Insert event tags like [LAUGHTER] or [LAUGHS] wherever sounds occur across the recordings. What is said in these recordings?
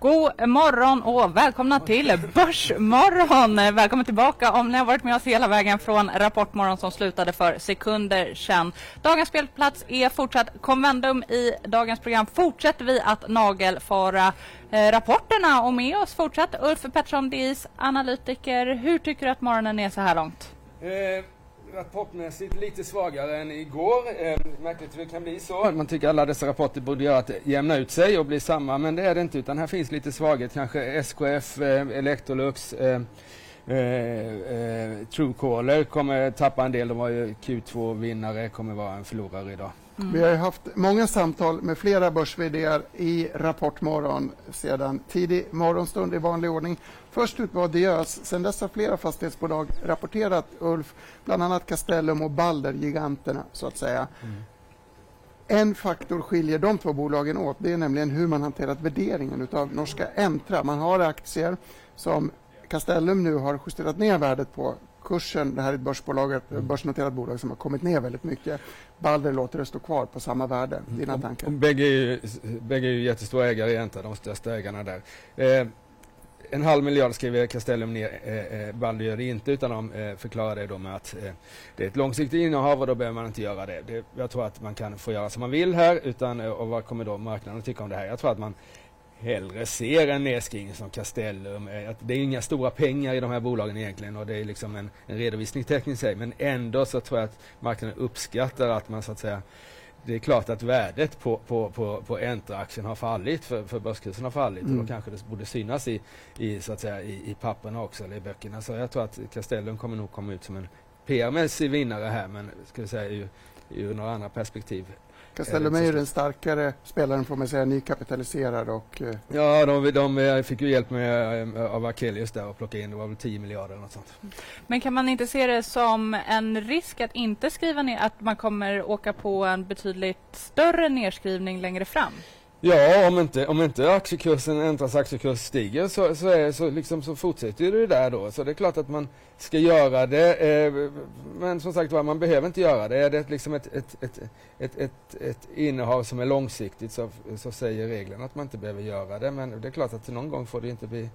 God morgon och välkomna till Börsmorgon. Välkommen tillbaka om ni har varit med oss hela vägen från Rapportmorgon som slutade för sekunder sedan. Dagens spelplats är fortsatt Convendum. I dagens program fortsätter vi att nagelfara eh, rapporterna och med oss fortsatt Ulf Pettersson, DIs analytiker. Hur tycker du att morgonen är så här långt? Eh, rapportmässigt lite svagare än igår. Eh, märkligt hur det kan bli så. Man tycker alla dessa rapporter borde göra att jämna ut sig och bli samma, men det är det inte utan här finns lite svaghet. Kanske SKF, eh, Electrolux, eh, eh, eh, Truecaller kommer tappa en del. De var ju Q2-vinnare, kommer vara en förlorare idag. Mm. Vi har haft många samtal med flera börs i Rapportmorgon sedan tidig morgonstund i vanlig ordning. Först ut var Diös. Sen dess har flera fastighetsbolag rapporterat Ulf, bland annat Castellum och Balder, giganterna så att säga. Mm. En faktor skiljer de två bolagen åt. Det är nämligen hur man hanterat värderingen av norska Entra. Man har aktier som Castellum nu har justerat ner värdet på kursen, det här är ett börsbolag, mm. börsnoterat bolag som har kommit ner väldigt mycket. Balder låter det stå kvar på samma värde. Mm. Dina tankar? Och, och bägge, är ju, bägge är ju jättestora ägare Enta, de största ägarna där. Eh, en halv miljard skriver Castellum ner, eh, eh, Balder gör det inte utan de eh, förklarar det då med att eh, det är ett långsiktigt innehav och då behöver man inte göra det. det. Jag tror att man kan få göra som man vill här utan, eh, och vad kommer då marknaden att tycka om det här? Jag tror att man hellre ser en nedskrivning som Castellum. Eh, det är inga stora pengar i de här bolagen egentligen och det är liksom en, en redovisning tekniskt sett. Men ändå så tror jag att marknaden uppskattar att man så att säga det är klart att värdet på, på, på, på Entra-aktien har fallit, för, för börskursen har fallit. Mm. Och då kanske det borde synas i, i, så att säga, i, i papperna också, eller i böckerna. Så jag tror att Castellum kommer nog komma ut som en PR-mässig vinnare här, men ska säga ur, ur några andra perspektiv Castellum är ju den starkare spelaren får man säga, nykapitaliserad och... Eh, ja, de, de fick ju hjälp med, eh, av Akelius där att plocka in, det var väl 10 miljarder eller något sånt. Men kan man inte se det som en risk att inte skriva ner, att man kommer åka på en betydligt större nedskrivning längre fram? Ja, om inte, om inte aktiekursen, Entras aktiekurs stiger så, så, är, så, liksom, så fortsätter det där då. Så det är klart att man ska göra det. Eh, men som sagt var, man behöver inte göra det. Är det liksom ett, ett, ett, ett, ett, ett innehav som är långsiktigt så, så säger reglerna att man inte behöver göra det. Men det är klart att någon gång får det inte bli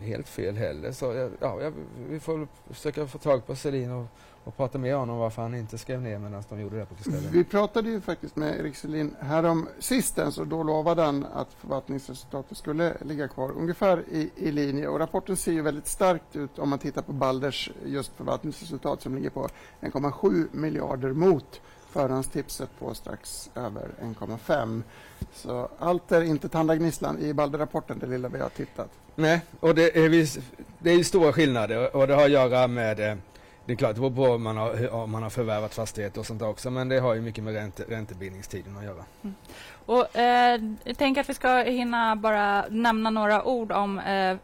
helt fel heller. Så ja, vi får försöka få tag på Selin och, och prata med honom varför han inte skrev ner medan de gjorde det på Castellum. Vi pratade ju faktiskt med Erik Selin härom sistens och då lovade han att förvaltningsresultatet skulle ligga kvar ungefär i, i linje och rapporten ser ju väldigt starkt ut om man tittar på Balders just förvaltningsresultat som ligger på 1,7 miljarder mot förhandstipset på strax över 1,5. Så allt är inte tandagnisslan i Balder-rapporten, det lilla vi har tittat. Nej, och det är, det är stora skillnader och det har att göra med eh, det är klart, det beror på om man, har, om man har förvärvat fastigheter och sånt också, men det har ju mycket med ränte, räntebindningstiden att göra. Mm. Och, eh, jag tänker att vi ska hinna bara nämna några ord om eh,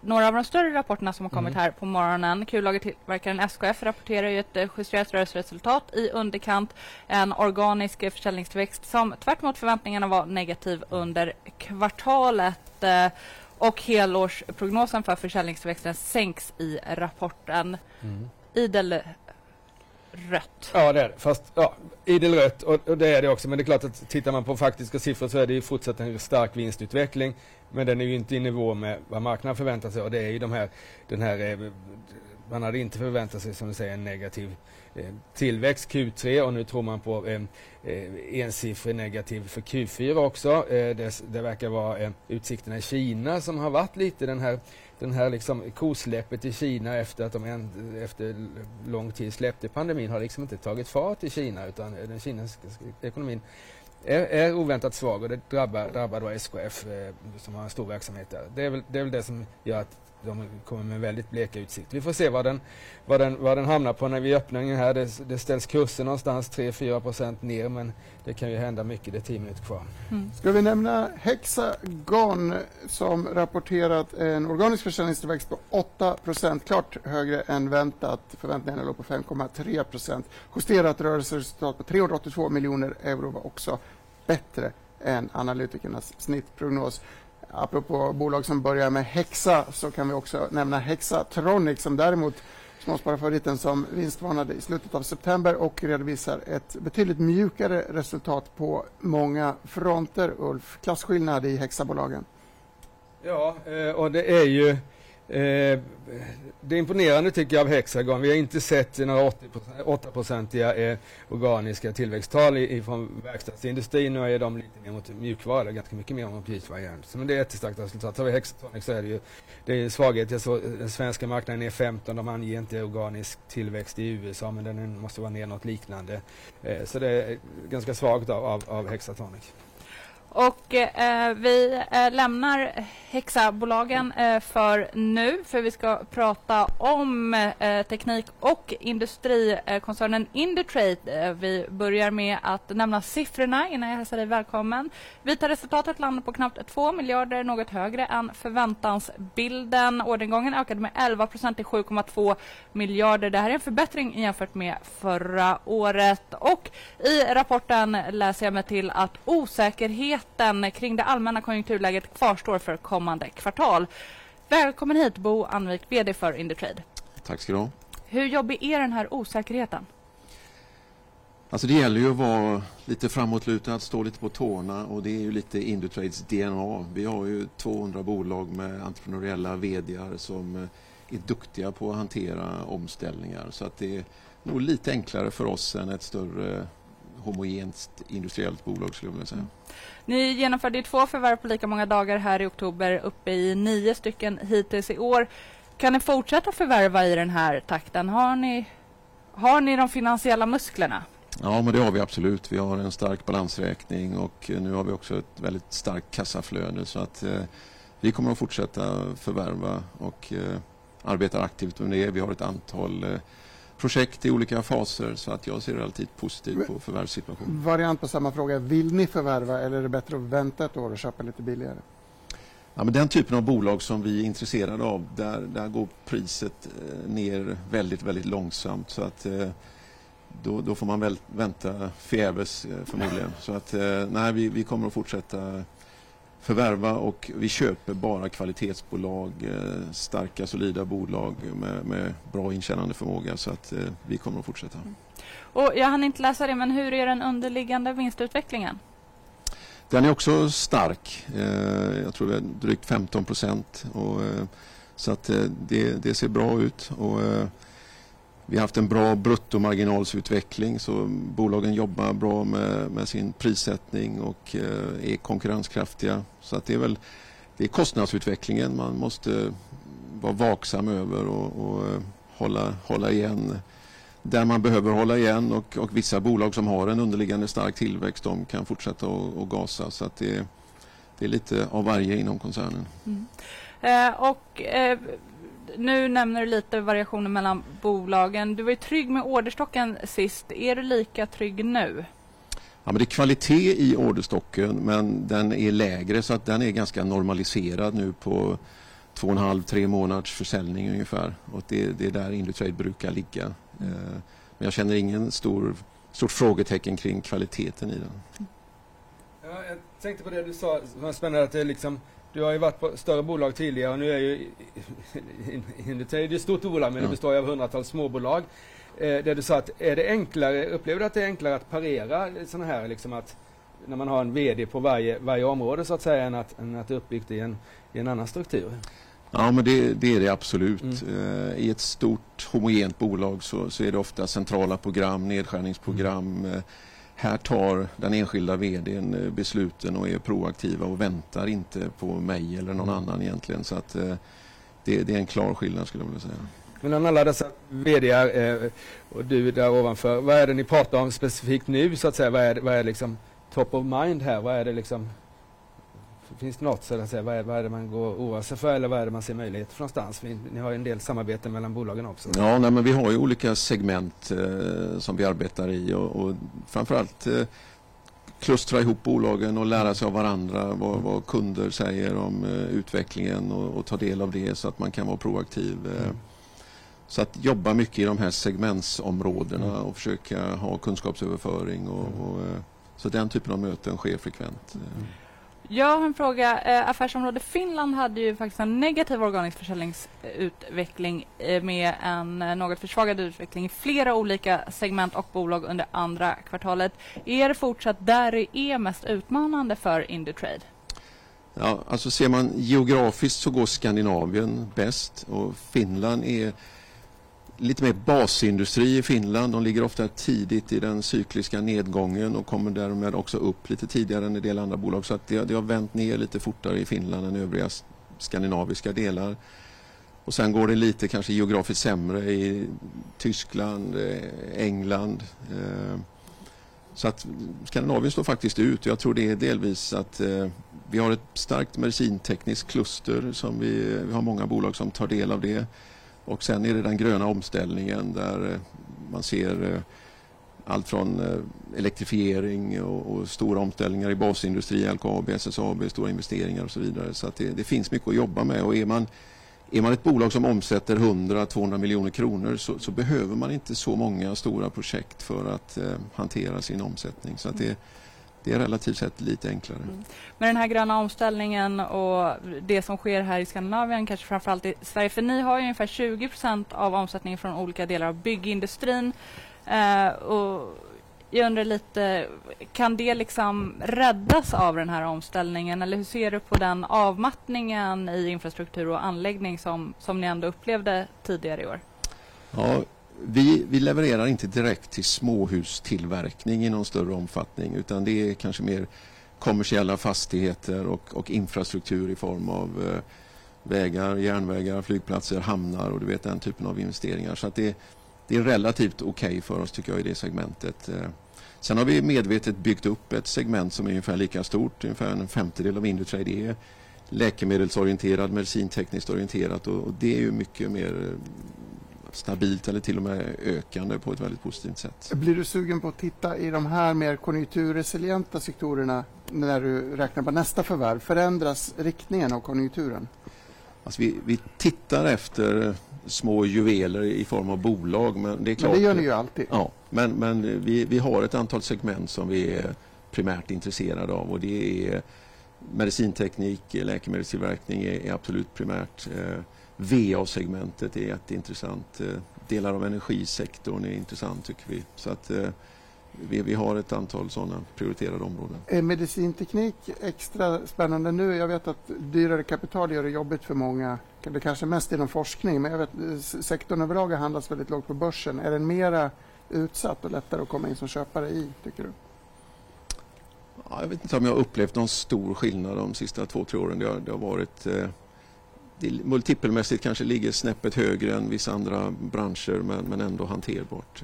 några av de större rapporterna som har kommit mm. här på morgonen. Kullagertillverkaren SKF rapporterar ju ett eh, justerat rörelseresultat i underkant. En organisk försäljningstillväxt som tvärt förväntningarna var negativ under kvartalet. Eh, och helårsprognosen för försäljningstillväxten sänks i rapporten. Mm idel rött. Ja, det är det. Fast ja, idel rött och, och, det är det också. Men det är klart att tittar man på faktiska siffror så är det ju fortsatt en stark vinstutveckling. Men den är ju inte i nivå med vad marknaden förväntar sig och det är ju de här, den här eh, man hade inte förväntat sig som du säger en negativ eh, tillväxt Q3 och nu tror man på eh, eh ensiffrig negativ för Q4 också. Eh, det, det verkar vara eh, utsikterna i Kina som har varit lite den här den här liksom kosläppet i Kina efter att de en, efter lång tid släppte pandemin har liksom inte tagit fart i Kina utan eh, den kinesiska ekonomin är, är oväntat svag och det drabbar, drabbar då SKF eh, som har en stor verksamhet där. Det är, väl, det är väl det som gör att de kommer med väldigt bleka utsikter. Vi får se vad den, vad den, vad den hamnar på när vi öppnar den här. Det, det ställs kurser någonstans 3-4 procent ner men det kan ju hända mycket, det är 10 minuter kvar. Mm. Ska vi nämna Hexagon som rapporterat en organisk försäljningstillväxt på 8 procent, klart högre än väntat. Förväntningarna låg på 5,3 procent. Justerat rörelseresultat på 382 miljoner euro var också bättre än analytikernas snittprognos. Apropå bolag som börjar med Hexa så kan vi också nämna Hexatronic som däremot småspararfavoriten som vinstvarnade i slutet av september och redovisar ett betydligt mjukare resultat på många fronter. Ulf, klasskillnad i Hexabolagen? Ja, eh, och det är ju Eh, det är imponerande tycker jag av Hexagon. Vi har inte sett några 8-procentiga eh, organiska tillväxttal från verkstadsindustrin. Nu är de lite mer mot mjukvara, ganska mycket mer mot mjukvara. Men det är ett starkt resultat. Tar vi Hexatronic så är det ju det är svaghet. Jag såg, den svenska marknaden är 15, de anger inte organisk tillväxt i USA men den måste vara ner något liknande. Eh, så det är ganska svagt av, av, av Hexatronic. Och eh, vi eh, lämnar Hexabolagen eh, för nu, för vi ska prata om eh, teknik och industrikoncernen eh, Indutrade. Eh, vi börjar med att nämna siffrorna innan jag hälsar dig välkommen. Vita resultatet landar på knappt 2 miljarder, något högre än förväntansbilden. Orderingången ökade med 11 procent till 7,2 miljarder. Det här är en förbättring jämfört med förra året. Och i rapporten läser jag mig till att osäkerhet osäkerheten kring det allmänna konjunkturläget kvarstår för kommande kvartal. Välkommen hit Bo Anvik, VD för Indutrade. Tack ska du ha. Hur jobbig är den här osäkerheten? Alltså det gäller ju att vara lite framåtlutad, att stå lite på tårna och det är ju lite Indutrades DNA. Vi har ju 200 bolag med entreprenöriella vdar som eh, är duktiga på att hantera omställningar så att det är nog lite enklare för oss än ett större homogent industriellt bolag skulle jag vilja säga. Ni genomförde två förvärv på lika många dagar här i oktober, uppe i nio stycken hittills i år. Kan ni fortsätta förvärva i den här takten? Har ni, har ni de finansiella musklerna? Ja, men det har vi absolut. Vi har en stark balansräkning och nu har vi också ett väldigt starkt kassaflöde så att eh, vi kommer att fortsätta förvärva och eh, arbetar aktivt med det. Vi har ett antal eh, projekt i olika faser så att jag ser relativt positivt på förvärvssituationen. Variant på samma fråga. Vill ni förvärva eller är det bättre att vänta ett år och köpa lite billigare? Ja, men den typen av bolag som vi är intresserade av, där, där går priset eh, ner väldigt, väldigt långsamt. Så att, eh, då, då får man väl vänta förgäves eh, förmodligen. Så att, nej, vi, vi kommer att fortsätta förvärva och vi köper bara kvalitetsbolag, eh, starka solida bolag med, med bra intjänande förmåga så att eh, vi kommer att fortsätta. Mm. Och jag hann inte läsa det, men hur är den underliggande vinstutvecklingen? Den är också stark. Eh, jag tror det är drygt 15 procent. Så att det, det ser bra ut. Och vi har haft en bra bruttomarginalsutveckling så bolagen jobbar bra med, med sin prissättning och eh, är konkurrenskraftiga. Så att det är väl det är kostnadsutvecklingen man måste vara vaksam över och, och eh, hålla, hålla igen där man behöver hålla igen och, och, vissa bolag som har en underliggande stark tillväxt de kan fortsätta att gasa. Så att det, det, är lite av varje inom koncernen. Mm. Eh, och eh, nu nämner du lite variationer mellan bolagen. Du var ju trygg med orderstocken sist. Är du lika trygg nu? Ja, men det är kvalitet i orderstocken men den är lägre så att den är ganska normaliserad nu på två och en halv, tre månaders försäljning ungefär. Och det, det är där Indutrade brukar ligga. Mm. Men jag känner ingen stor, stort frågetecken kring kvaliteten i den. Ja, jag tänkte på det du sa, som var spännande att det är liksom du har ju varit på större bolag tidigare och nu är ju [LAUGHS] Indutrade ett stort bolag men det består ju av hundratals småbolag. Eh, där du sa att är det enklare, upplever du att det är enklare att parera sådana här liksom att när man har en VD på varje, varje område så att säga än att, än att det är uppbyggt i en, i en annan struktur? Ja, men det, det är det absolut. Mm. Eh, I ett stort homogent bolag så, så, är det ofta centrala program, nedskärningsprogram, mm. Här tar den enskilda vdn eh, besluten och är proaktiva och väntar inte på mig eller någon mm. annan egentligen. Så att, eh, det, det, är en klar skillnad skulle jag vilja säga. Men alla dessa vd eh, och du där ovanför, vad är det ni pratar om specifikt nu så att säga? Vad är, vad är liksom top of mind här? Vad är det liksom finns det något, så att säga, vad, är, vad är det man går och oroar sig för eller vad är det man ser möjligheter för någonstans? Ni, ni har ju en del samarbete mellan bolagen också. Ja, nej, men vi har ju olika segment eh, som vi arbetar i och, och framförallt eh, klustra ihop bolagen och lära sig av varandra vad, vad kunder säger om eh, utvecklingen och, och, ta del av det så att man kan vara proaktiv. Eh. Mm. Så att jobba mycket i de här segmentsområdena mm. och försöka ha kunskapsöverföring. Och, mm. och, eh, så den typen av möten sker frekvent. Mm. Jag har en fråga. Eh, affärsområde Finland hade ju faktiskt en negativ organisk försäljningsutveckling eh, med en eh, något försvagad utveckling i flera olika segment och bolag under andra kvartalet. Är det fortsatt där det är mest utmanande för Indutrade? Ja, alltså ser man geografiskt så går Skandinavien bäst och Finland är lite mer basindustri i Finland. De ligger ofta tidigt i den cykliska nedgången och kommer därmed också upp lite tidigare än en del andra bolag. Så att det, det har vänt ner lite fortare i Finland än övriga skandinaviska delar. Och sen går det lite kanske geografiskt sämre i Tyskland, eh, England. Eh. Så att Skandinavien står faktiskt ut. Jag tror det är delvis att eh, vi har ett starkt medicintekniskt kluster som vi, vi har många bolag som tar del av det. Och sen är det den gröna omställningen där eh, man ser eh, allt från eh, elektrifiering och, och, stora omställningar i basindustri, LKAB, SSAB, stora investeringar och så vidare. Så det, det, finns mycket att jobba med och är man, är man ett bolag som omsätter 100-200 miljoner kronor så, så, behöver man inte så många stora projekt för att eh, hantera sin omsättning. Så att det, det är relativt sett lite enklare. Mm. Med den här gröna omställningen och det som sker här i Skandinavien, kanske framförallt i Sverige, för ni har ju ungefär 20 procent av omsättningen från olika delar av byggindustrin. Eh, och jag undrar lite, kan det liksom räddas av den här omställningen eller hur ser du på den avmattningen i infrastruktur och anläggning som, som ni ändå upplevde tidigare i år? Ja, vi, vi, levererar inte direkt till småhustillverkning i någon större omfattning utan det är kanske mer kommersiella fastigheter och, och infrastruktur i form av eh, vägar, järnvägar, flygplatser, hamnar och du vet den typen av investeringar. Så att det, det är relativt okej okay för oss tycker jag i det segmentet. Eh. Sen har vi medvetet byggt upp ett segment som är ungefär lika stort, ungefär en femtedel av Indutrade. Är läkemedelsorienterad, medicintekniskt orienterat och, och det är ju mycket mer stabilt eller till och med ökande på ett väldigt positivt sätt. Blir du sugen på att titta i de här mer konjunkturresilienta sektorerna när du räknar på nästa förvärv? Förändras riktningen av konjunkturen? Alltså vi, vi tittar efter små juveler i form av bolag. Men det, är klart, men det gör ni ju alltid. Ja, men, men vi, vi har ett antal segment som vi är primärt intresserade av och det är medicinteknik, läkemedelstillverkning är, är absolut primärt. Eh, VA-segmentet är jätteintressant. Eh, delar av energisektorn är intressant tycker vi. Så att, eh, vi, vi har ett antal sådana prioriterade områden. Är medicinteknik extra spännande nu? Jag vet att dyrare kapital gör det jobbigt för många. Det kanske mest inom forskning, men jag vet sektorn överlag handlas väldigt lågt på börsen. Är den mera utsatt och lättare att komma in som köpare i, tycker du? Ja, jag vet inte om jag har upplevt någon stor skillnad de sista två, tre åren. Det har, det har varit eh, multipelmässigt kanske ligger snäppet högre än vissa andra branscher men, men ändå hanterbart.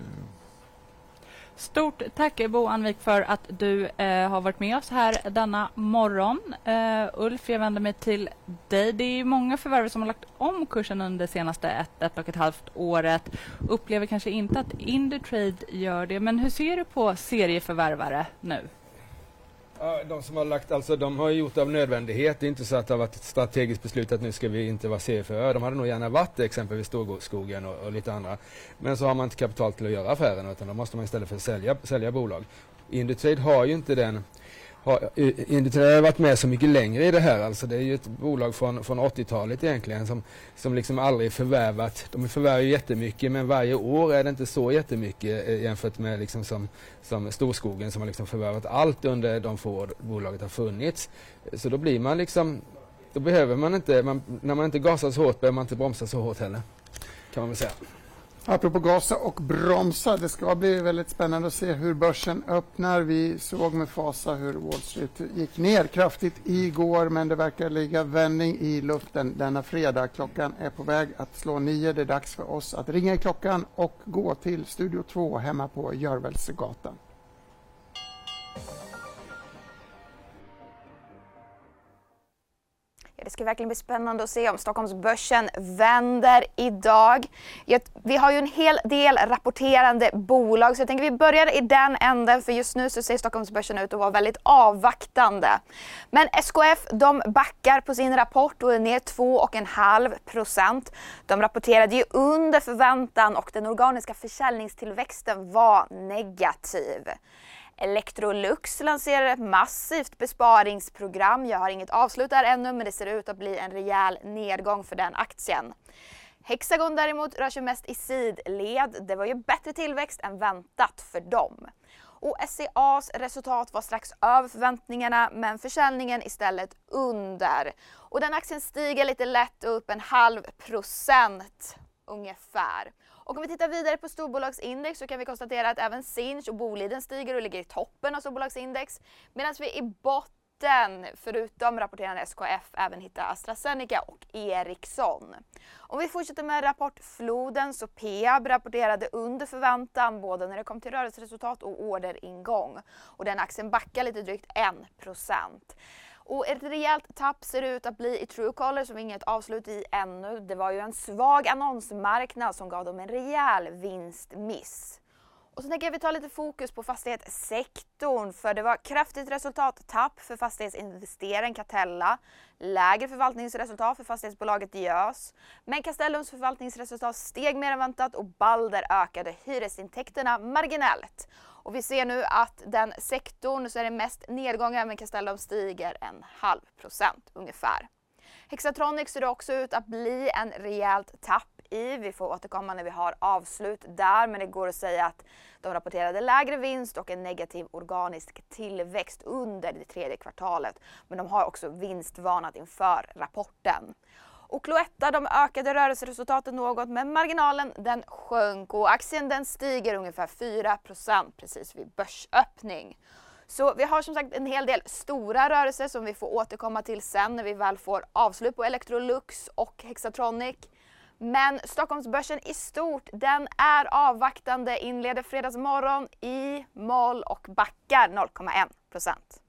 Stort tack Bo Anvik för att du eh, har varit med oss här denna morgon. Eh, Ulf, jag vänder mig till dig. Det är många förvärvare som har lagt om kursen under det senaste ett, ett och ett halvt året. Upplever kanske inte att Indutrade gör det, men hur ser du på serieförvärvare nu? Ja, de som har lagt, alltså de har gjort det av nödvändighet. Det är inte så att det har varit ett strategiskt beslut att nu ska vi inte vara CFÖ. De hade nog gärna varit det, exempelvis Storskogen och, och, lite andra. Men så har man inte kapital till att göra affären utan då måste man istället för sälja, sälja bolag. Indutrade har ju inte den har, Indutrade har varit med så mycket längre i det här. Alltså det är ju ett bolag från, från 80-talet egentligen som, som liksom aldrig förvärvat. De förvärvar ju jättemycket men varje år är det inte så jättemycket eh, jämfört med liksom som, som Storskogen som har liksom förvärvat allt under de få år bolaget har funnits. Så då blir man liksom, då behöver man inte, man, när man inte gasar så hårt behöver man inte bromsa så hårt heller. Kan man väl säga. Apropå gasa och bromsa, det ska bli väldigt spännande att se hur börsen öppnar. Vi såg med fasa hur Wall Street gick ner kraftigt igår men det verkar ligga vändning i luften denna fredag. Klockan är på väg att slå nio. Det är dags för oss att ringa i klockan och gå till Studio 2 hemma på Görvelsgatan. Ska verkligen bli spännande att se om Stockholmsbörsen vänder idag. Vi har ju en hel del rapporterande bolag så jag tänker vi börjar i den änden för just nu så ser Stockholmsbörsen ut att vara väldigt avvaktande. Men SKF de backar på sin rapport och är ner 2,5 procent. De rapporterade ju under förväntan och den organiska försäljningstillväxten var negativ. Electrolux lanserar ett massivt besparingsprogram. Jag har inget avslut där ännu men det ser ut att bli en rejäl nedgång för den aktien. Hexagon däremot rör sig mest i sidled. Det var ju bättre tillväxt än väntat för dem. Och SCAs resultat var strax över förväntningarna men försäljningen istället under. Och den aktien stiger lite lätt upp en halv procent ungefär. Och om vi tittar vidare på storbolagsindex så kan vi konstatera att även Sinch och Boliden stiger och ligger i toppen av storbolagsindex. Medan vi i botten, förutom rapporterande SKF, även hittar AstraZeneca och Ericsson. Om vi fortsätter med rapportfloden så Peab rapporterade under förväntan både när det kom till rörelseresultat och orderingång. Och den aktien backar lite drygt 1%. Och ett rejält tapp ser det ut att bli i Truecaller som inget avslut i ännu. Det var ju en svag annonsmarknad som gav dem en rejäl vinstmiss. Och så tänker jag att vi tar lite fokus på fastighetssektorn för det var kraftigt resultattapp för fastighetsinvesteraren Catella, lägre förvaltningsresultat för fastighetsbolaget Diös. Men Castellums förvaltningsresultat steg mer än väntat och Balder ökade hyresintäkterna marginellt. Och vi ser nu att den sektorn så är det mest nedgångar men Castellum stiger en halv procent ungefär. Hexatronic ser det också ut att bli en rejält tapp i. Vi får återkomma när vi har avslut där men det går att säga att de rapporterade lägre vinst och en negativ organisk tillväxt under det tredje kvartalet. Men de har också vinstvarnat inför rapporten. Och Cloetta de ökade rörelseresultatet något men marginalen den sjönk och aktien den stiger ungefär 4% precis vid börsöppning. Så vi har som sagt en hel del stora rörelser som vi får återkomma till sen när vi väl får avslut på Electrolux och Hexatronic. Men Stockholmsbörsen i stort, den är avvaktande, inleder fredagsmorgon i moll och backar 0,1 procent.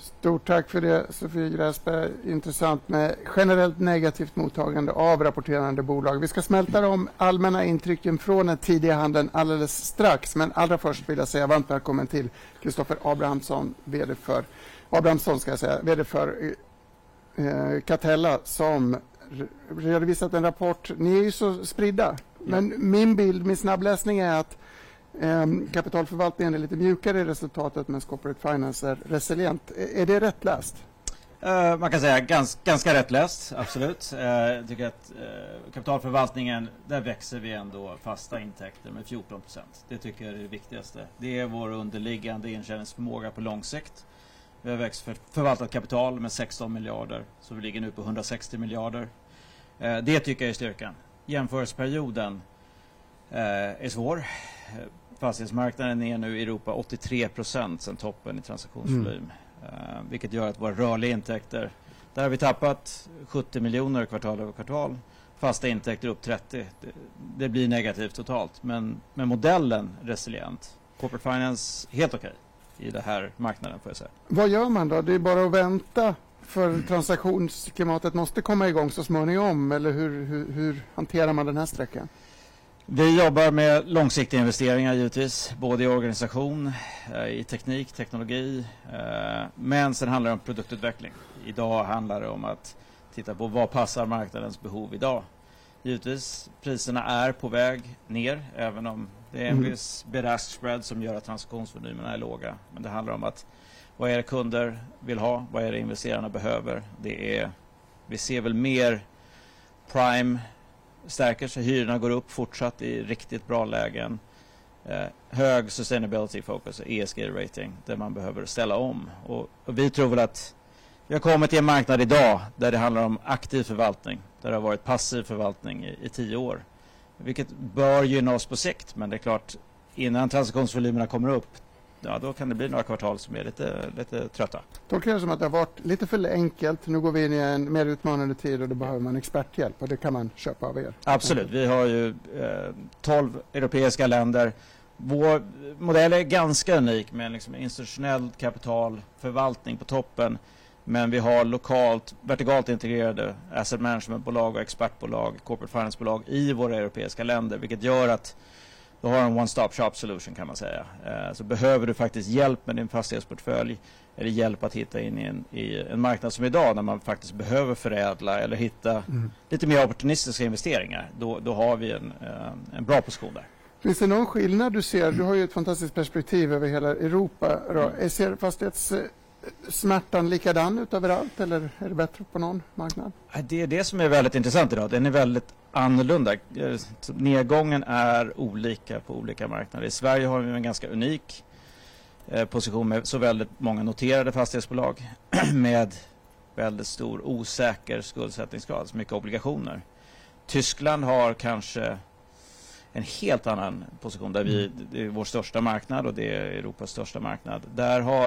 Stort tack för det Sofie Gräsberg. Intressant med generellt negativt mottagande av rapporterande bolag. Vi ska smälta de allmänna intrycken från den tidiga handeln alldeles strax. Men allra först vill jag säga varmt välkommen till Kristoffer Abrahamsson, vd för, Abrahamsson ska jag säga, vd för eh, Catella som redovisat en rapport. Ni är ju så spridda. Men min bild, min snabbläsning är att Ehm, kapitalförvaltningen är lite mjukare i resultatet medan Corporate Finance är resilient. Är det rätt läst? Eh, man kan säga gans, ganska rätt läst, absolut. Jag tycker att eh, kapitalförvaltningen, där växer vi ändå fasta intäkter med 14 procent. Det tycker jag är det viktigaste. Det är vår underliggande intjäningsförmåga på lång sikt. Vi har växt för förvaltat kapital med 16 miljarder, så vi ligger nu på 160 miljarder. det tycker jag är styrkan. Jämförelseperioden är svår fastighetsmarknaden är nu i Europa 83 procent sedan toppen i transaktionsvolym. Mm. Uh, vilket gör att våra rörliga intäkter, där har vi tappat 70 miljoner kvartal över kvartal. Fasta intäkter upp 30. Det, det blir negativt totalt. Men med modellen resilient. Corporate Finance helt okej okay i den här marknaden får jag säga. Vad gör man då? Det är bara att vänta för transaktionsklimatet måste komma igång så småningom eller hur, hur, hur hanterar man den här sträckan? Vi jobbar med långsiktiga investeringar givetvis, både i organisation, eh, i teknik, teknologi, eh, men sen handlar det om produktutveckling. Idag handlar det om att titta på vad passar marknadens behov idag. Givetvis, priserna är på väg ner, även om det är en mm. viss berask spread som gör att transaktionsvolymerna är låga. Men det handlar om att vad är det kunder vill ha? Vad är det investerarna behöver? Det är, vi ser väl mer prime stärker sig. Hyrorna går upp fortsatt i riktigt bra lägen. Eh, hög sustainability focus, ESG-rating, där man behöver ställa om. Och, och, vi tror väl att vi har kommit till en marknad idag där det handlar om aktiv förvaltning. Där det har varit passiv förvaltning i, i tio år. Vilket bör gynna oss på sikt. Men det är klart, innan transaktionsvolymerna kommer upp ja, då kan det bli några kvartal som är lite, lite trötta. Tolkar det som att det har varit lite för enkelt. Nu går vi in i en mer utmanande tid och då behöver man experthjälp och det kan man köpa av er. Absolut. Vi har ju eh, 12 europeiska länder vår modell är ganska unik med liksom institutionellt kapitalförvaltning på toppen. Men vi har lokalt, vertikalt integrerade asset managementbolag och expertbolag, corporate finance-bolag i våra europeiska länder. Vilket gör att du har en one-stop shop solution kan man säga. Eh, så behöver du faktiskt hjälp med din fastighetsportfölj eller hjälp att hitta in i en, i en marknad som idag när man faktiskt behöver förädla eller hitta mm. lite mer opportunistiska investeringar. Då, då har vi en, eh, en bra position där. Finns det någon skillnad du ser? Du har ju ett fantastiskt perspektiv över hela Europa. Mm. Ser fastighetssmärtan likadan ut överallt eller är det bättre på någon marknad? Det är det som är väldigt intressant idag. Den är väldigt annorlunda. Nedgången är olika på olika marknader. I Sverige har vi en ganska unik eh, position med så väldigt många noterade fastighetsbolag [CLEARS THROAT] med väldigt stor osäker skuldsättningsgrad, så mycket obligationer. Tyskland har kanske en helt annan position där vi, mm. det är vår största marknad och det är Europas största marknad. Där har...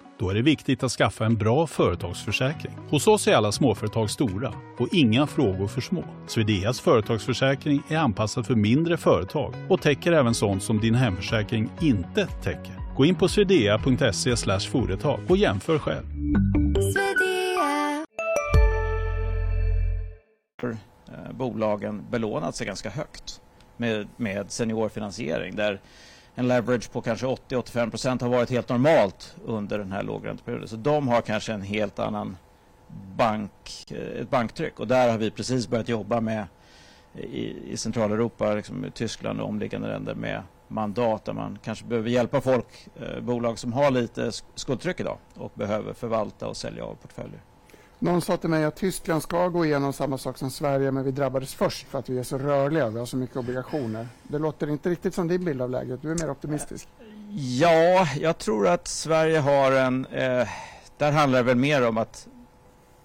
Då är det viktigt att skaffa en bra företagsförsäkring. Hos oss är alla småföretag stora och inga frågor för små. Swedeas företagsförsäkring är anpassad för mindre företag och täcker även sånt som din hemförsäkring inte täcker. Gå in på swedea.se företag och jämför själv. Eh, bolagen belånat sig ganska högt med, med seniorfinansiering där en leverage på kanske 80-85 procent har varit helt normalt under den här lågränteperioden. Så de har kanske en helt annan bank, eh, ett banktryck och där har vi precis börjat jobba med i, i Centraleuropa, liksom Tyskland och omliggande länder med mandat där man kanske behöver hjälpa folk, eh, bolag som har lite skuldtryck idag och behöver förvalta och sälja av portföljer. Någon sa till mig att Tyskland ska gå igenom samma sak som Sverige men vi drabbades först för att vi är så rörliga vi har så mycket obligationer. Det låter inte riktigt som din bild av läget. Du är mer optimistisk. Ja, jag tror att Sverige har en... Eh, där handlar det väl mer om att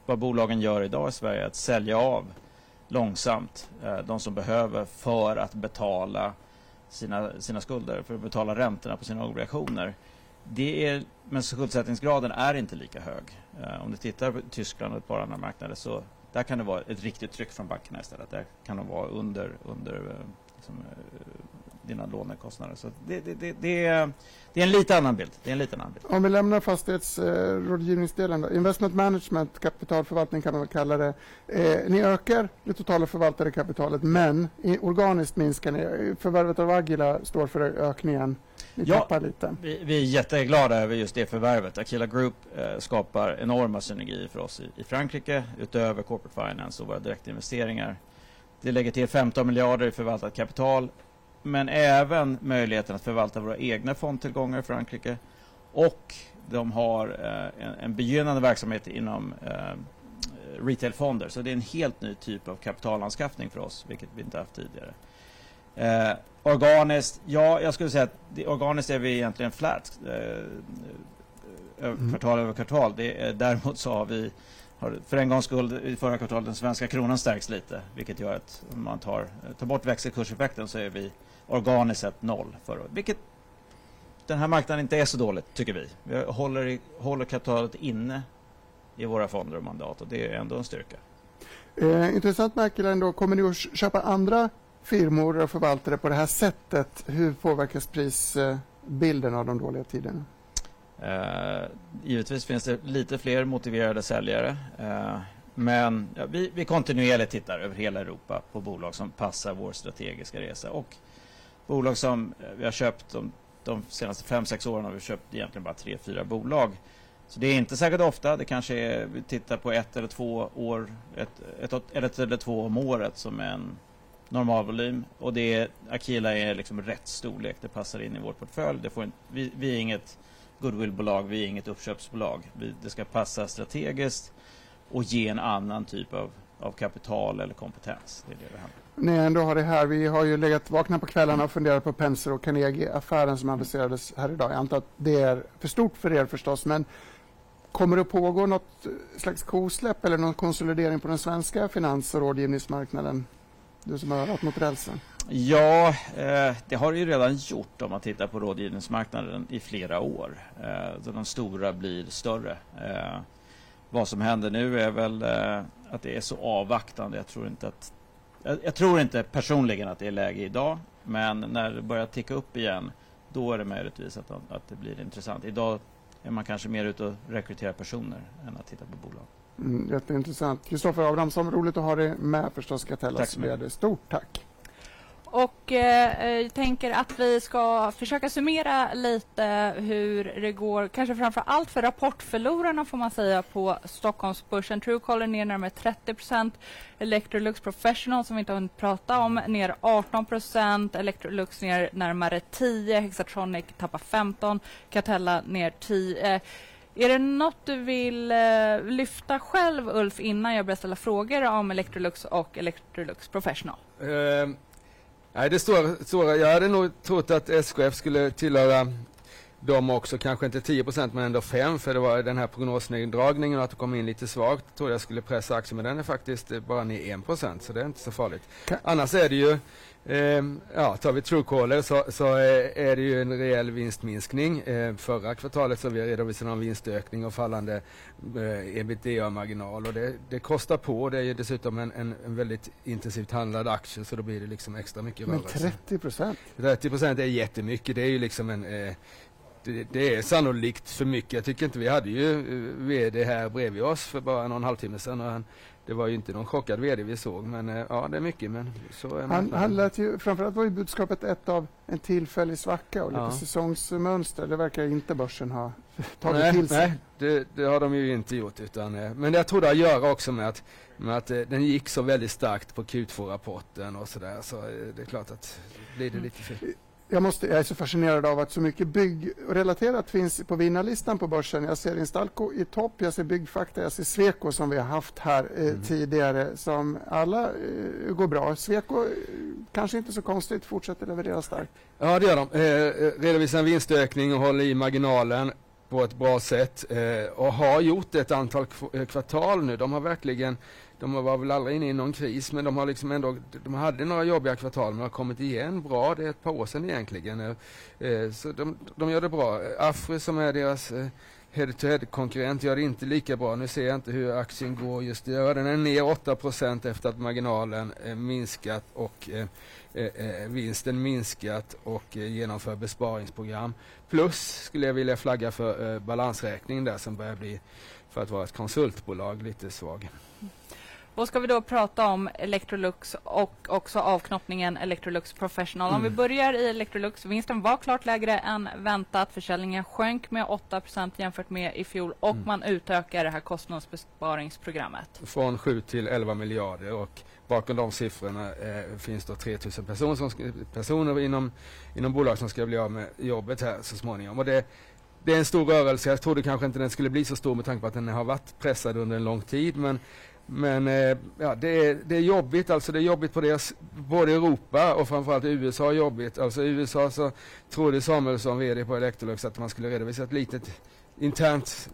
vad bolagen gör idag i Sverige, att sälja av långsamt eh, de som behöver för att betala sina, sina skulder, för att betala räntorna på sina obligationer. Det är, men skuldsättningsgraden är inte lika hög. Uh, om du tittar på Tyskland och ett par andra marknader så där kan det vara ett riktigt tryck från bankerna istället. Där kan de vara under, under eh, liksom, eh, dina lånekostnader. Så det, det, det, det, är, det är en lite annan bild. Det är en liten annan bild. Om vi lämnar fastighetsrådgivningsdelen. Eh, Investment management, kapitalförvaltning kan man väl kalla det. Eh, ni ökar det totala förvaltade kapitalet men organiskt minskar ni. Förvärvet av Agila står för ökningen. Ni ja, tappar lite. Vi, vi, är jätteglada över just det förvärvet. Aquila Group eh, skapar enorma synergier för oss i, i Frankrike utöver corporate finance och våra direktinvesteringar. Det lägger till 15 miljarder i förvaltat kapital men även möjligheten att förvalta våra egna fondtillgångar i Frankrike. Och de har eh, en, en begynnande verksamhet inom eh, retailfonder. Så det är en helt ny typ av kapitalanskaffning för oss, vilket vi inte haft tidigare. Eh, organiskt, ja, jag skulle säga att det, organiskt är vi egentligen flat. Eh, mm. Kvartal över kvartal. Det är, däremot så har vi har för en gångs skull i förra kvartalet den svenska kronan stärks lite. Vilket gör att om man tar, tar bort växelkurseffekten så är vi organiskt sett noll året. Vilket den här marknaden inte är så dåligt, tycker vi. Vi håller, håller kapitalet inne i våra fonder och mandat och det är ändå en styrka. Eh, intressant Michael ändå. Kommer ni att köpa andra firmor och förvaltare på det här sättet? Hur påverkas prisbilden av de dåliga tiderna? Eh, givetvis finns det lite fler motiverade säljare. Eh, men ja, vi, vi kontinuerligt tittar över hela Europa på bolag som passar vår strategiska resa. Och bolag som eh, vi har köpt de, de senaste fem sex åren har vi köpt egentligen bara tre fyra bolag. Så det är inte särskilt ofta. Det kanske är, vi tittar på ett eller två år, ett, ett, ett eller två om året som en normalvolym. Och det är, Aquila är liksom rätt storlek. Det passar in i vår portfölj. Det får en, vi, vi är inget goodwillbolag, vi är inget uppköpsbolag. Vi, det ska passa strategiskt och ge en annan typ av, av kapital eller kompetens. Det är det det handlar ändå har det här. Vi har ju legat vakna på kvällarna och funderat på Penser och Carnegie-affären som aviserades här idag. Jag antar att det är för stort för er förstås, men Kommer det pågå något slags kosläpp eller någon konsolidering på den svenska finans och rådgivningsmarknaden? Du som har örat mot rälsen. Ja, eh, det har det ju redan gjort om man tittar på rådgivningsmarknaden i flera år. Eh, de stora blir större. Eh, vad som händer nu är väl eh, att det är så avvaktande. Jag tror inte att jag, jag, tror inte personligen att det är läge idag. Men när det börjar ticka upp igen då är det möjligtvis att, att det blir intressant. Idag är man kanske mer ute och rekryterar personer än att titta på bolag. Mm, jätteintressant. Kristoffer Abrahamsson, roligt att ha dig med förstås, Catellas VD. Stort tack! Och eh, jag tänker att vi ska försöka summera lite hur det går, kanske framför allt för rapportförlorarna får man säga på Stockholmsbörsen. Truecaller ner närmare 30% Electrolux Professional som vi inte har hunnit prata om ner 18 Electrolux ner närmare 10 Hexatronic tappar 15 Catella ner 10 är det något du vill eh, lyfta själv, Ulf, innan jag börjar ställa frågor om Electrolux och Electrolux Professional? Uh, Nej, det stora, stora, jag hade nog trott att SKF skulle tillhöra dem också, kanske inte 10% men ändå 5 för det var den här prognosneddragningen och att det kom in lite svagt tror jag skulle pressa aktien men den är faktiskt bara ner 1% så det är inte så farligt. Annars är det ju Eh, ja, tar vi Truecaller så, så eh, är det ju en rejäl vinstminskning. Eh, förra kvartalet så vi redovisade en vinstökning och fallande eh, ebitda-marginal och det, det, kostar på. Det är ju dessutom en, en, en, väldigt intensivt handlad aktie så då blir det liksom extra mycket rörelse. Men 30 procent? 30 procent är jättemycket. Det är ju liksom en eh, det, det, är sannolikt för mycket. Jag tycker inte vi hade ju eh, VD här bredvid oss för bara någon halvtimme sedan och han det var ju inte någon chockad vd vi såg, men eh, ja, det är mycket. Men så är han, han lät ju, framförallt var ju budskapet ett av en tillfällig svacka och lite ja. säsongsmönster. Det verkar inte börsen ha tagit nej, till sig. Nej, det, det, har de ju inte gjort. Utan, eh, men jag tror det har att göra också med att, med att eh, den gick så väldigt starkt på Q2-rapporten och sådär. Så det är klart att blir det lite fel jag, måste, jag är så fascinerad av att så mycket byggrelaterat finns på vinnarlistan på börsen. Jag ser Instalco i topp, jag ser Byggfakta, jag ser Sweco som vi har haft här eh, mm. tidigare som alla eh, går bra. Sweco, eh, kanske inte så konstigt, fortsätter leverera starkt. Ja, det gör de. Eh, eh, redovisar en vinstökning och håller i marginalen på ett bra sätt eh, och har gjort ett antal kvartal nu. De har verkligen de var väl aldrig inne i någon kris men de har liksom ändå, de hade några jobbiga kvartal men har kommit igen bra. Det är ett par år sedan egentligen. Eh, eh så de, de gör det bra. Afri som är deras eh, head-to-head-konkurrent gör det inte lika bra. Nu ser jag inte hur aktien går just nu. Den är ner 8% efter att marginalen eh, minskat och eh, eh, eh, vinsten minskat och eh, genomför besparingsprogram. Plus skulle jag vilja flagga för eh, balansräkningen där som börjar bli, för att vara ett konsultbolag, lite svag. Då ska vi då prata om Electrolux och också avknoppningen Electrolux Professional. Mm. Om vi mm. börjar i Electrolux. Vinsten var klart lägre än väntat. Försäljningen sjönk med 8% jämfört med i fjol och mm. man utökar det här kostnadsbesparingsprogrammet. Från 7 till 11 miljarder och bakom de siffrorna eh, finns då 3 000 personer, som personer inom, inom bolag som ska bli av med jobbet här så småningom. Och det, det är en stor rörelse. Jag trodde kanske inte den skulle bli så stor med tanke på att den har varit pressad under en lång tid. Men men eh, ja, det, är, det är jobbigt, alltså det är jobbigt på deras, både Europa och framförallt USA är jobbigt. Alltså i USA så trodde Samuelsson, VD på Electrolux, att man skulle redovisa ett litet internt,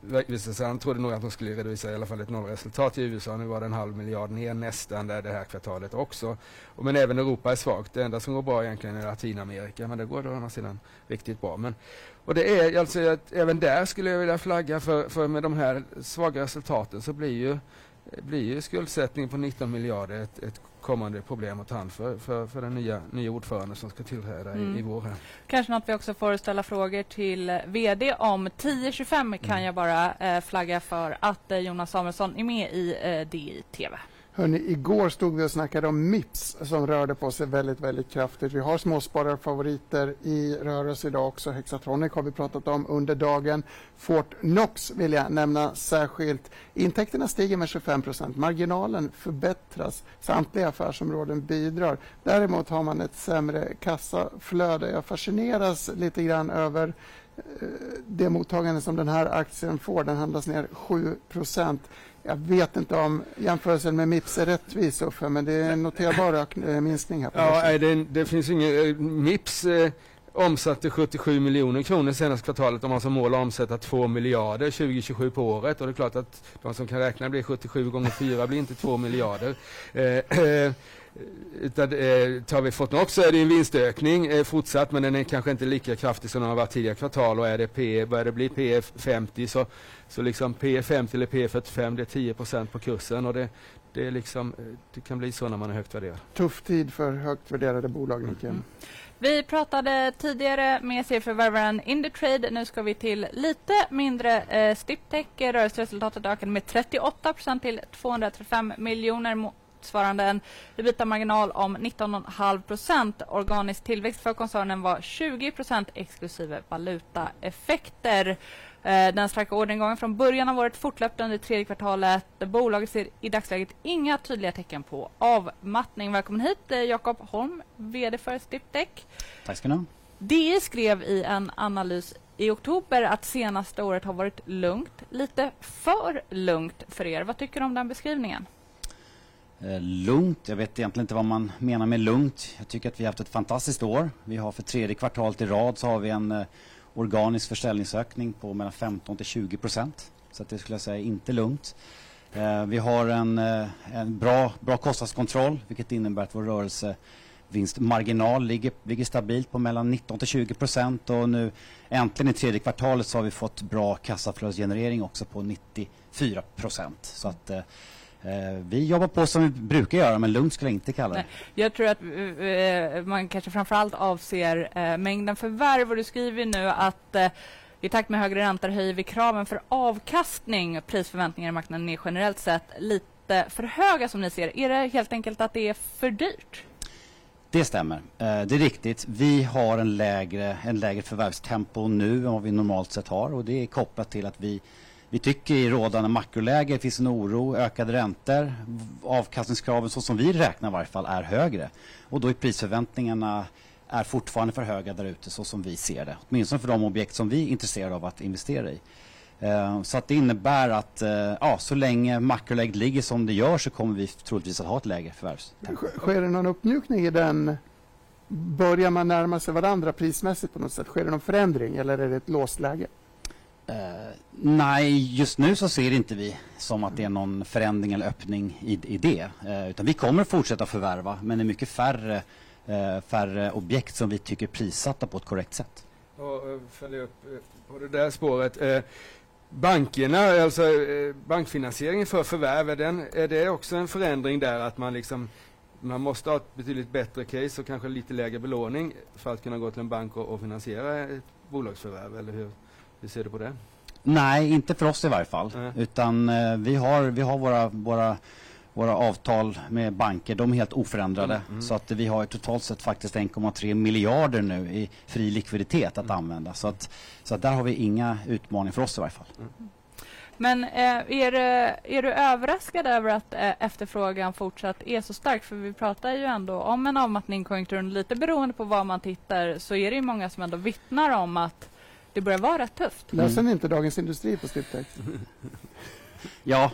han trodde nog att de skulle redovisa i alla fall ett nollresultat i USA. Nu var det en halv miljard ner nästan där det här kvartalet också. Och, men även Europa är svagt. Det enda som går bra egentligen är Latinamerika, men det går å andra sidan riktigt bra. Men, och det är alltså att även där skulle jag vilja flagga för, för med de här svaga resultaten så blir ju blir ju skuldsättning på 19 miljarder ett, ett kommande problem att ta hand för, för, för den nya, nya ordförande som ska tillträda mm. i, i vår. Kanske något vi också får ställa frågor till VD om. 10.25 kan mm. jag bara eh, flagga för att eh, Jonas Samuelsson är med i eh, DI-TV. Hörrni, igår stod vi och snackade om Mips som rörde på sig väldigt, väldigt kraftigt. Vi har småspararfavoriter i rörelse idag också. Hexatronic har vi pratat om under dagen. Fort Knox vill jag nämna särskilt. Intäkterna stiger med 25 procent. Marginalen förbättras. Samtliga affärsområden bidrar. Däremot har man ett sämre kassaflöde. Jag fascineras lite grann över det mottagande som den här aktien får. Den handlas ner 7 procent. Jag vet inte om jämförelsen med Mips är rättvis, Uffe, men det är en noterbar eh, minskning här. ja, det, det, finns ingen... Eh, Mips eh, omsatte 77 miljoner kronor senaste kvartalet. De har som mål att omsätta 2 miljarder 2027 på året. Och det är klart att de som kan räkna blir 77 gånger 4 blir inte 2 miljarder. Eh, [CLEARS THROAT] eh, utan, eh, tar vi Fortnox så är det en vinstökning eh, fortsatt men den är kanske inte lika kraftig som den har varit tidigare kvartal och är det P, börjar det bli P 50 så, så liksom P 50 eller P 45 det är 10% på kursen och det, det, är liksom, eh, det kan bli så när man är högt värderad. Tuff tid för högt värderade bolag, Nicke. Mm. Vi pratade tidigare med serieförvärvaren Indutrade. Nu ska vi till lite mindre eh, Stiptech. Rörelseresultatet ökade med 38% till 235 miljoner motsvarande en ebitda-marginal om 19,5 Organisk tillväxt för koncernen var 20% exklusive valutaeffekter. Eh, den starka orderingången från början av året fortlöpte under tredje kvartalet. Bolaget ser i dagsläget inga tydliga tecken på avmattning. Välkommen hit eh, Jakob Holm, VD för Stiptech. Tack ska ni ha. DI skrev i en analys i oktober att senaste året har varit lugnt. Lite för lugnt för er. Vad tycker du om den beskrivningen? Eh, lugnt, jag vet egentligen inte vad man menar med lugnt. Jag tycker att vi har haft ett fantastiskt år. Vi har för tredje kvartalet i rad så har vi en eh, organisk försäljningsökning på mellan 15 till 20 procent. Så att det skulle jag säga inte lugnt. Eh, vi har en, eh, en bra, bra kostnadskontroll vilket innebär att vår rörelsevinstmarginal ligger, ligger stabilt på mellan 19 till 20 procent och nu äntligen i tredje kvartalet så har vi fått bra kassaflödesgenerering också på 94 procent. Så att Eh, vi jobbar på som vi brukar göra, men lugnt skulle jag inte kalla det. Jag tror att uh, man kanske framförallt avser uh, mängden förvärv. Och du skriver nu att uh, i takt med högre räntor höjer vi kraven för avkastning. Prisförväntningar i marknaden är generellt sett lite för höga som ni ser. Är det helt enkelt att det är för dyrt? Det stämmer. Det är riktigt. Vi har en lägre, en lägre förvärvstempo nu än vad vi normalt sett har och det är kopplat till att vi vi tycker i rådande makroläge finns en oro, ökade räntor, avkastningskraven så som vi räknar i varje fall är högre. Och då är prisförväntningarna är fortfarande för höga där ute så som vi ser det. Åtminstone för de objekt som vi är intresserade av att investera i. Eh, så att det innebär att eh, ja, så länge makroläget ligger som det gör så kommer vi troligtvis att ha ett lägre förvärvstempo. Sker det någon uppmjukning i den? Börjar man närma sig varandra prismässigt på något sätt? Sker det någon förändring eller är det ett låst läge? Uh, nej, just nu så ser inte vi som att det är någon förändring eller öppning i, i det. Uh, utan vi kommer fortsätta förvärva, men det är mycket färre, uh, färre objekt som vi tycker är prissatta på ett korrekt sätt. Och följa upp på det där spåret. Bankerna, alltså bankfinansieringen för förvärv, är, den, är det också en förändring där att man liksom man måste ha ett betydligt bättre case och kanske lite lägre belåning för att kunna gå till en bank och, och finansiera ett bolagsförvärv, eller hur? Hur ser du på det? Nej, inte för oss i varje fall. Mm. Utan eh, vi har, vi har våra, våra, våra avtal med banker, de är helt oförändrade. Mm. mm. Så att vi har totalt sett faktiskt 1,3 miljarder nu i fri likviditet att mm. använda. Så, att, så att där har vi inga utmaningar för oss i varje fall. Mm. Men eh, är, är du överraskad över att eh, efterfrågan fortsatt är så stark? För vi pratar ju ändå om en avmattning i konjunkturen. Lite beroende på var man tittar så är det ju många som ändå vittnar om att det börjar vara rätt tufft. Läser ni inte Dagens Industri på Stiptech? [LAUGHS] ja,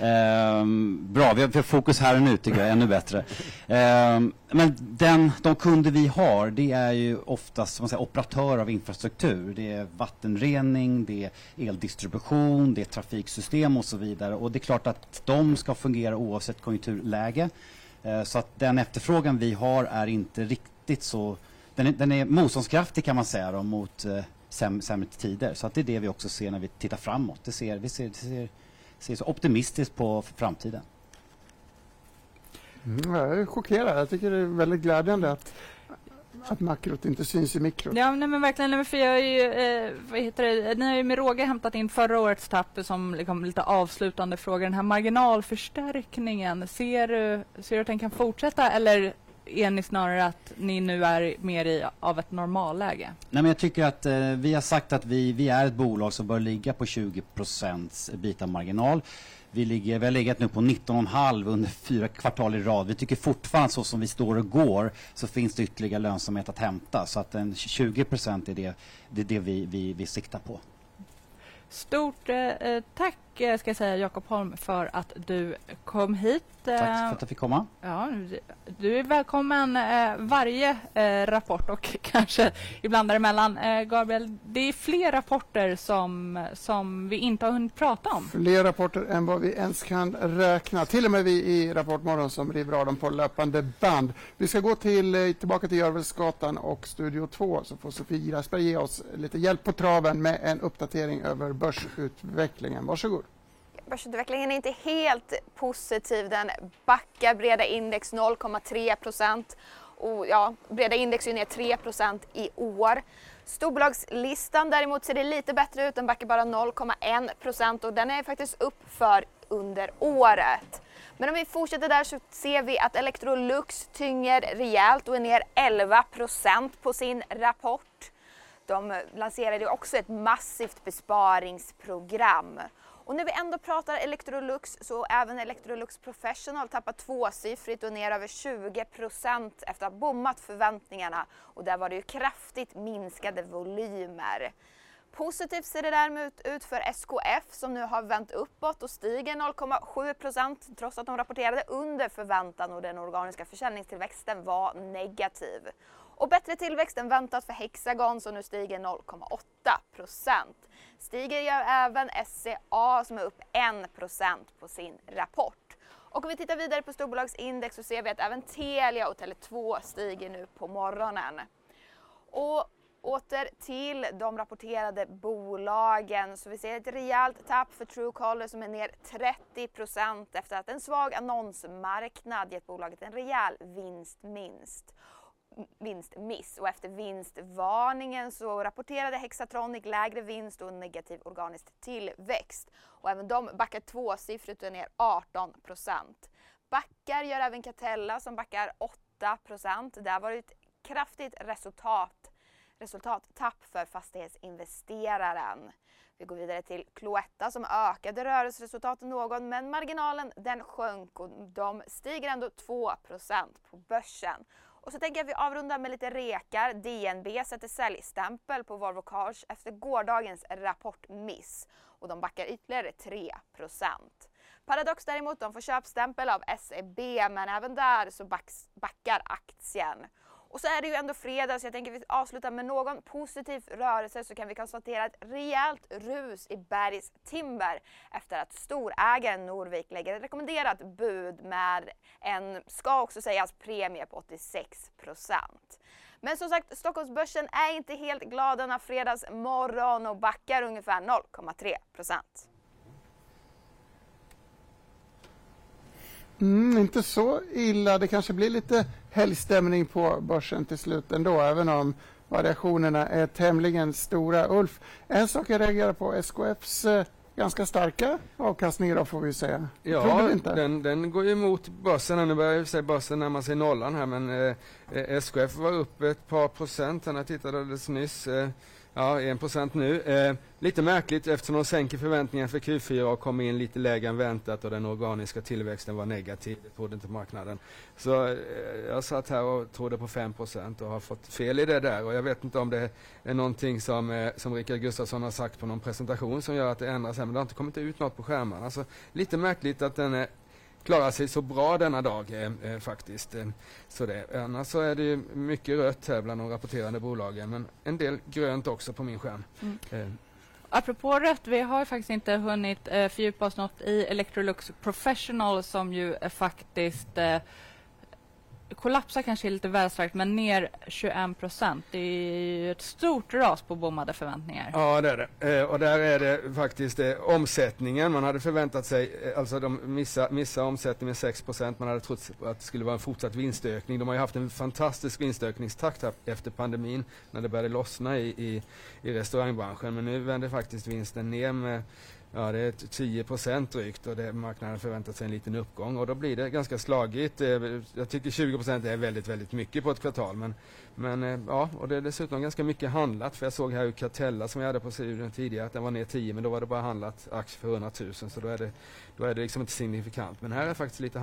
Um, bra, vi har fokus här och nu tycker jag, ännu bättre. Um, men den, de kunder vi har, det är ju oftast man säger, operatörer av infrastruktur. Det är vattenrening, det är eldistribution, det är trafiksystem och så vidare. Och det är klart att de ska fungera oavsett konjunkturläge. Uh, så att den efterfrågan vi har är inte riktigt så... Den är, den är motståndskraftig kan man säga då, mot uh, säm, sämre tider. Så att det är det vi också ser när vi tittar framåt. Det ser, vi ser, ser, ser så optimistiskt på framtiden. Mm, jag är chockerad. Jag tycker det är väldigt glädjande att, att makrot inte syns i mikrot. Ja, nej, men verkligen. För jag är ju, eh, vad heter det? Ni har ju med råge hämtat in förra årets tapp som liksom lite avslutande fråga. Den här marginalförstärkningen, ser du, ser du att den kan fortsätta eller är ni snarare att ni nu är mer i av ett normalläge? Nej, men jag tycker att eh, vi har sagt att vi, vi är ett bolag som bör ligga på 20 procents marginal. Vi, ligger, vi har legat nu på 19,5 under [LAUGHS] fyra kvartal i rad. Vi tycker fortfarande så som vi står och går så finns det ytterligare lönsamhet att hämta. Så att en 20 procent är det, det, är det vi, vi, vi siktar på. Stort eh, eh tack ska jag säga Jakob Holm för att du kom hit. Tack för att jag fick komma. Ja, du är välkommen eh, varje eh, rapport och [LAUGHS] kanske ibland däremellan. Eh, Gabriel, det är fler rapporter som, som vi inte har hunnit prata om. Fler rapporter än vad vi ens kan räkna. Till och med vi i Rapportmorgon som river av dem på löpande band. Vi ska gå till, eh, tillbaka till Görvelsgatan och Studio 2 så får Sofie Grasberg ge oss lite hjälp på traven med en uppdatering över börsutvecklingen. Varsågod. Börsutvecklingen är inte helt positiv. Den backar breda index 0,3 procent. Och ja, breda index är ner 3 procent i år. Storbolagslistan däremot ser det lite bättre ut. Den backar bara 0,1 procent och den är faktiskt upp för under året. Men om vi fortsätter där så ser vi att Electrolux tynger rejält och är ner 11 procent på sin rapport. De lanserade också ett massivt besparingsprogram. Och när vi ändå pratar Electrolux så även Electrolux Professional tappar tvåsiffrigt och ner över 20 procent efter att ha bommat förväntningarna. Och där var det ju kraftigt minskade volymer. Positivt ser det däremot ut för SKF som nu har vänt uppåt och stiger 0,7 procent trots att de rapporterade under förväntan och den organiska försäljningstillväxten var negativ. Och bättre tillväxt än väntat för Hexagon som nu stiger 0,8 procent. Stiger gör även SCA som är upp 1 % på sin rapport. Och om vi tittar vidare på storbolagsindex så ser vi att även Telia och Tele2 stiger nu på morgonen. Och åter till de rapporterade bolagen så vi ser ett rejält tapp för Truecaller som är ner 30 % efter att en svag annonsmarknad gett bolaget en rejäl vinstminst vinstmiss och efter vinstvarningen så rapporterade Hexatronic lägre vinst och negativ organisk tillväxt. Och även de backar tvåsiffrigt och är ner 18 procent. Backar gör även Catella som backar 8 procent. Det har varit ett kraftigt resultat, resultattapp för fastighetsinvesteraren. Vi går vidare till Cloetta som ökade rörelseresultatet något men marginalen den sjönk och de stiger ändå 2% på börsen. Och så tänker jag att vi avrundar med lite rekar. DNB sätter säljstämpel på Volvo Cars efter gårdagens rapportmiss och de backar ytterligare 3% Paradox däremot, de får köpstämpel av SEB men även där så backar aktien. Och så är det ju ändå fredag så jag tänker att vi avslutar med någon positiv rörelse så kan vi konstatera ett rejält rus i Bergs Timber efter att storägaren Norvik lägger ett rekommenderat bud med en, ska också sägas, premie på 86% Men som sagt, Stockholmsbörsen är inte helt glad denna fredagsmorgon och backar ungefär 0,3 Mm, inte så illa. Det kanske blir lite helgstämning på börsen till slut ändå, även om variationerna är tämligen stora. Ulf, en sak jag reagerar på, SKFs eh, ganska starka avkastning idag får vi säga. Ja, den, den går ju emot börsen. Nu börjar ju börsen närma sig nollan här men eh, eh SKF var upp ett par procent. Jag tittade alldeles nyss. Eh, Ja, 1 % nu. Eh, lite märkligt eftersom de sänker förväntningarna för Q4 och kom in lite lägre än väntat och den organiska tillväxten var negativ. Det trodde inte marknaden. Så eh, jag satt här och trodde på 5 % och har fått fel i det där. Och jag vet inte om det är någonting som, eh, som Rickard Gustafsson har sagt på någon presentation som gör att det ändras här. Men det har inte kommit ut något på skärmarna. Alltså, lite märkligt att den är klarar sig så bra denna dag eh, eh, faktiskt. Eh, så det. Annars så är det mycket rött här bland de rapporterande bolagen men en del grönt också på min skärm. Mm. Eh. Apropå rött, vi har faktiskt inte hunnit eh, fördjupa oss något i Electrolux Professional som ju är faktiskt eh, kollapsar kanske är lite väl starkt, men ner 21 procent. Det är ett stort ras på bommade förväntningar. Ja, det är det. Eh, och där är det faktiskt eh, omsättningen. Man hade förväntat sig, eh, alltså de missar, missa omsättningen med 6 procent. Man hade trott att det skulle vara en fortsatt vinstökning. De har ju haft en fantastisk vinstökningstakt efter pandemin när det började lossna i, i, i restaurangbranschen. Men nu vänder faktiskt vinsten ner med Ja, det är 10 procent drygt och det, marknaden förväntar sig en liten uppgång och då blir det ganska slagigt. Eh, jag tycker 20 procent är väldigt, väldigt mycket på ett kvartal. Men, men eh, ja, och det är dessutom ganska mycket handlat. För jag såg här Catella som jag hade på studion tidigare att den var ner 10 men då var det bara handlat aktier för 100 000 så då är det, då är det liksom inte signifikant. Men här är faktiskt lite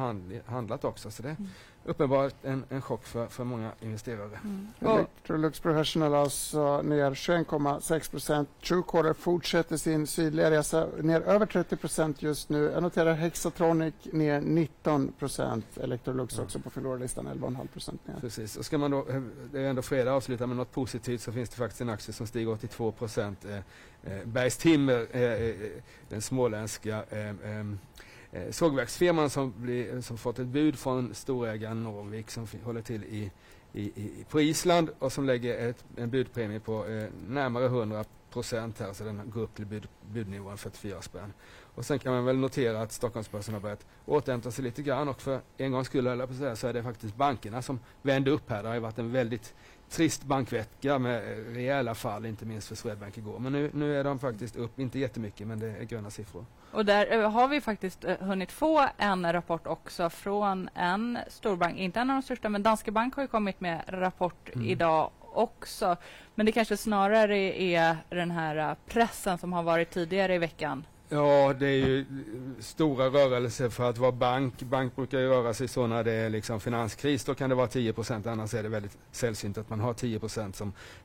handlat också så det, mm uppenbart en, en chock för, för många investerare. Mm. Electrolux Professional alltså ner 21,6 procent. Truecaller fortsätter sin sydliga resa ner över 30 procent just nu. Jag noterar Hexatronic ner 19 procent. Electrolux också på förlorarlistan 11,5 procent ner. Precis, och ska man då, det är ändå fredag, avsluta med något positivt så finns det faktiskt en aktie som stiger 82 procent. Eh, eh, Bergstimmer, eh, eh, den småländska eh, eh sågverksfirman som, blir, som fått ett bud från storägaren Norvik som håller till i, i, i, på Island och som lägger ett, en budpremie på eh, närmare 100 procent här, så den går upp till bud, budnivån 44 spänn. Och sen kan man väl notera att Stockholmsbörsen har börjat återhämta sig lite grann och för en gångs skull, på säga, så är det faktiskt bankerna som vände upp här. Det har ju varit en väldigt trist bankvecka med rejäla fall, inte minst för Swedbank igår. Men nu, nu är de faktiskt upp, inte jättemycket, men det är gröna siffror. Och där eh, har vi faktiskt eh, hunnit få en rapport också från en storbank, inte en av de största, men Danske Bank har ju kommit med rapport mm. idag också. Men det kanske snarare är den här eh, pressen som har varit tidigare i veckan Ja, det är ju stora rörelser för att vara bank. Bank brukar ju röra sig så när det är liksom finanskris. Då kan det vara 10 procent. annars är det väldigt sällsynt att man har 10 som,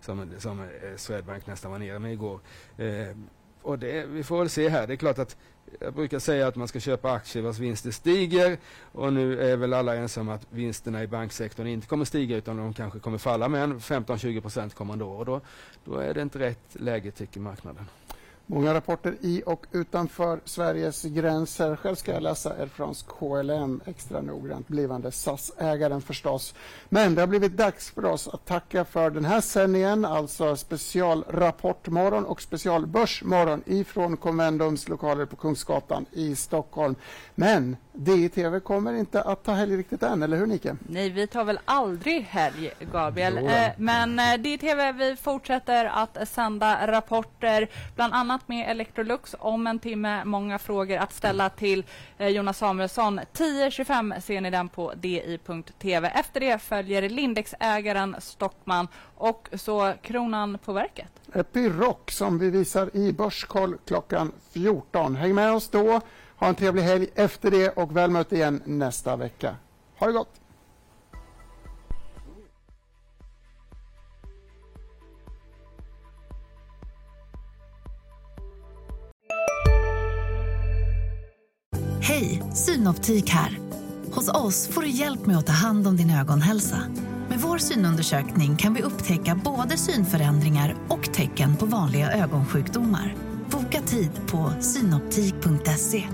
som, som eh, Swedbank nästan var nere med igår. Eh, och det, vi får väl se här. Det är klart att jag brukar säga att man ska köpa aktier vars vinster stiger och nu är väl alla ensamma om att vinsterna i banksektorn inte kommer stiga utan de kanske kommer falla med 15-20 procent kommande år. Och då, då är det inte rätt läge tycker marknaden. Många rapporter i och utanför Sveriges gränser. Själv ska jag läsa Air France KLM extra noggrant, blivande SAS-ägaren förstås. Men det har blivit dags för oss att tacka för den här sändningen, alltså specialrapportmorgon och specialbörsmorgon ifrån Convendums lokaler på Kungsgatan i Stockholm. Men DI-TV kommer inte att ta helg riktigt än, eller hur Nike? Nej, vi tar väl aldrig helg, Gabriel. Eh, men eh, DI-TV, vi fortsätter att sända rapporter, bland annat med Electrolux om en timme. Många frågor att ställa till eh, Jonas Samuelsson. 10.25 ser ni den på di.tv. Efter det följer Lindex-ägaren Stockman och så Kronan på verket. Epiroc som vi visar i Börskoll klockan 14. Häng med oss då. Ha en trevlig helg efter det och väl möte igen nästa vecka. Ha det gott! Synoptik här. Hos oss får du hjälp med att ta hand om din ögonhälsa. Med vår synundersökning kan vi upptäcka både synförändringar och tecken på vanliga ögonsjukdomar. Boka tid på synoptik.se.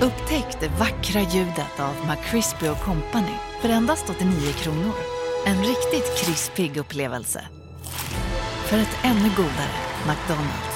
Upptäck det vackra ljudet av McCrispy Company för endast 89 kronor. En riktigt krispig upplevelse. För ett ännu godare McDonalds.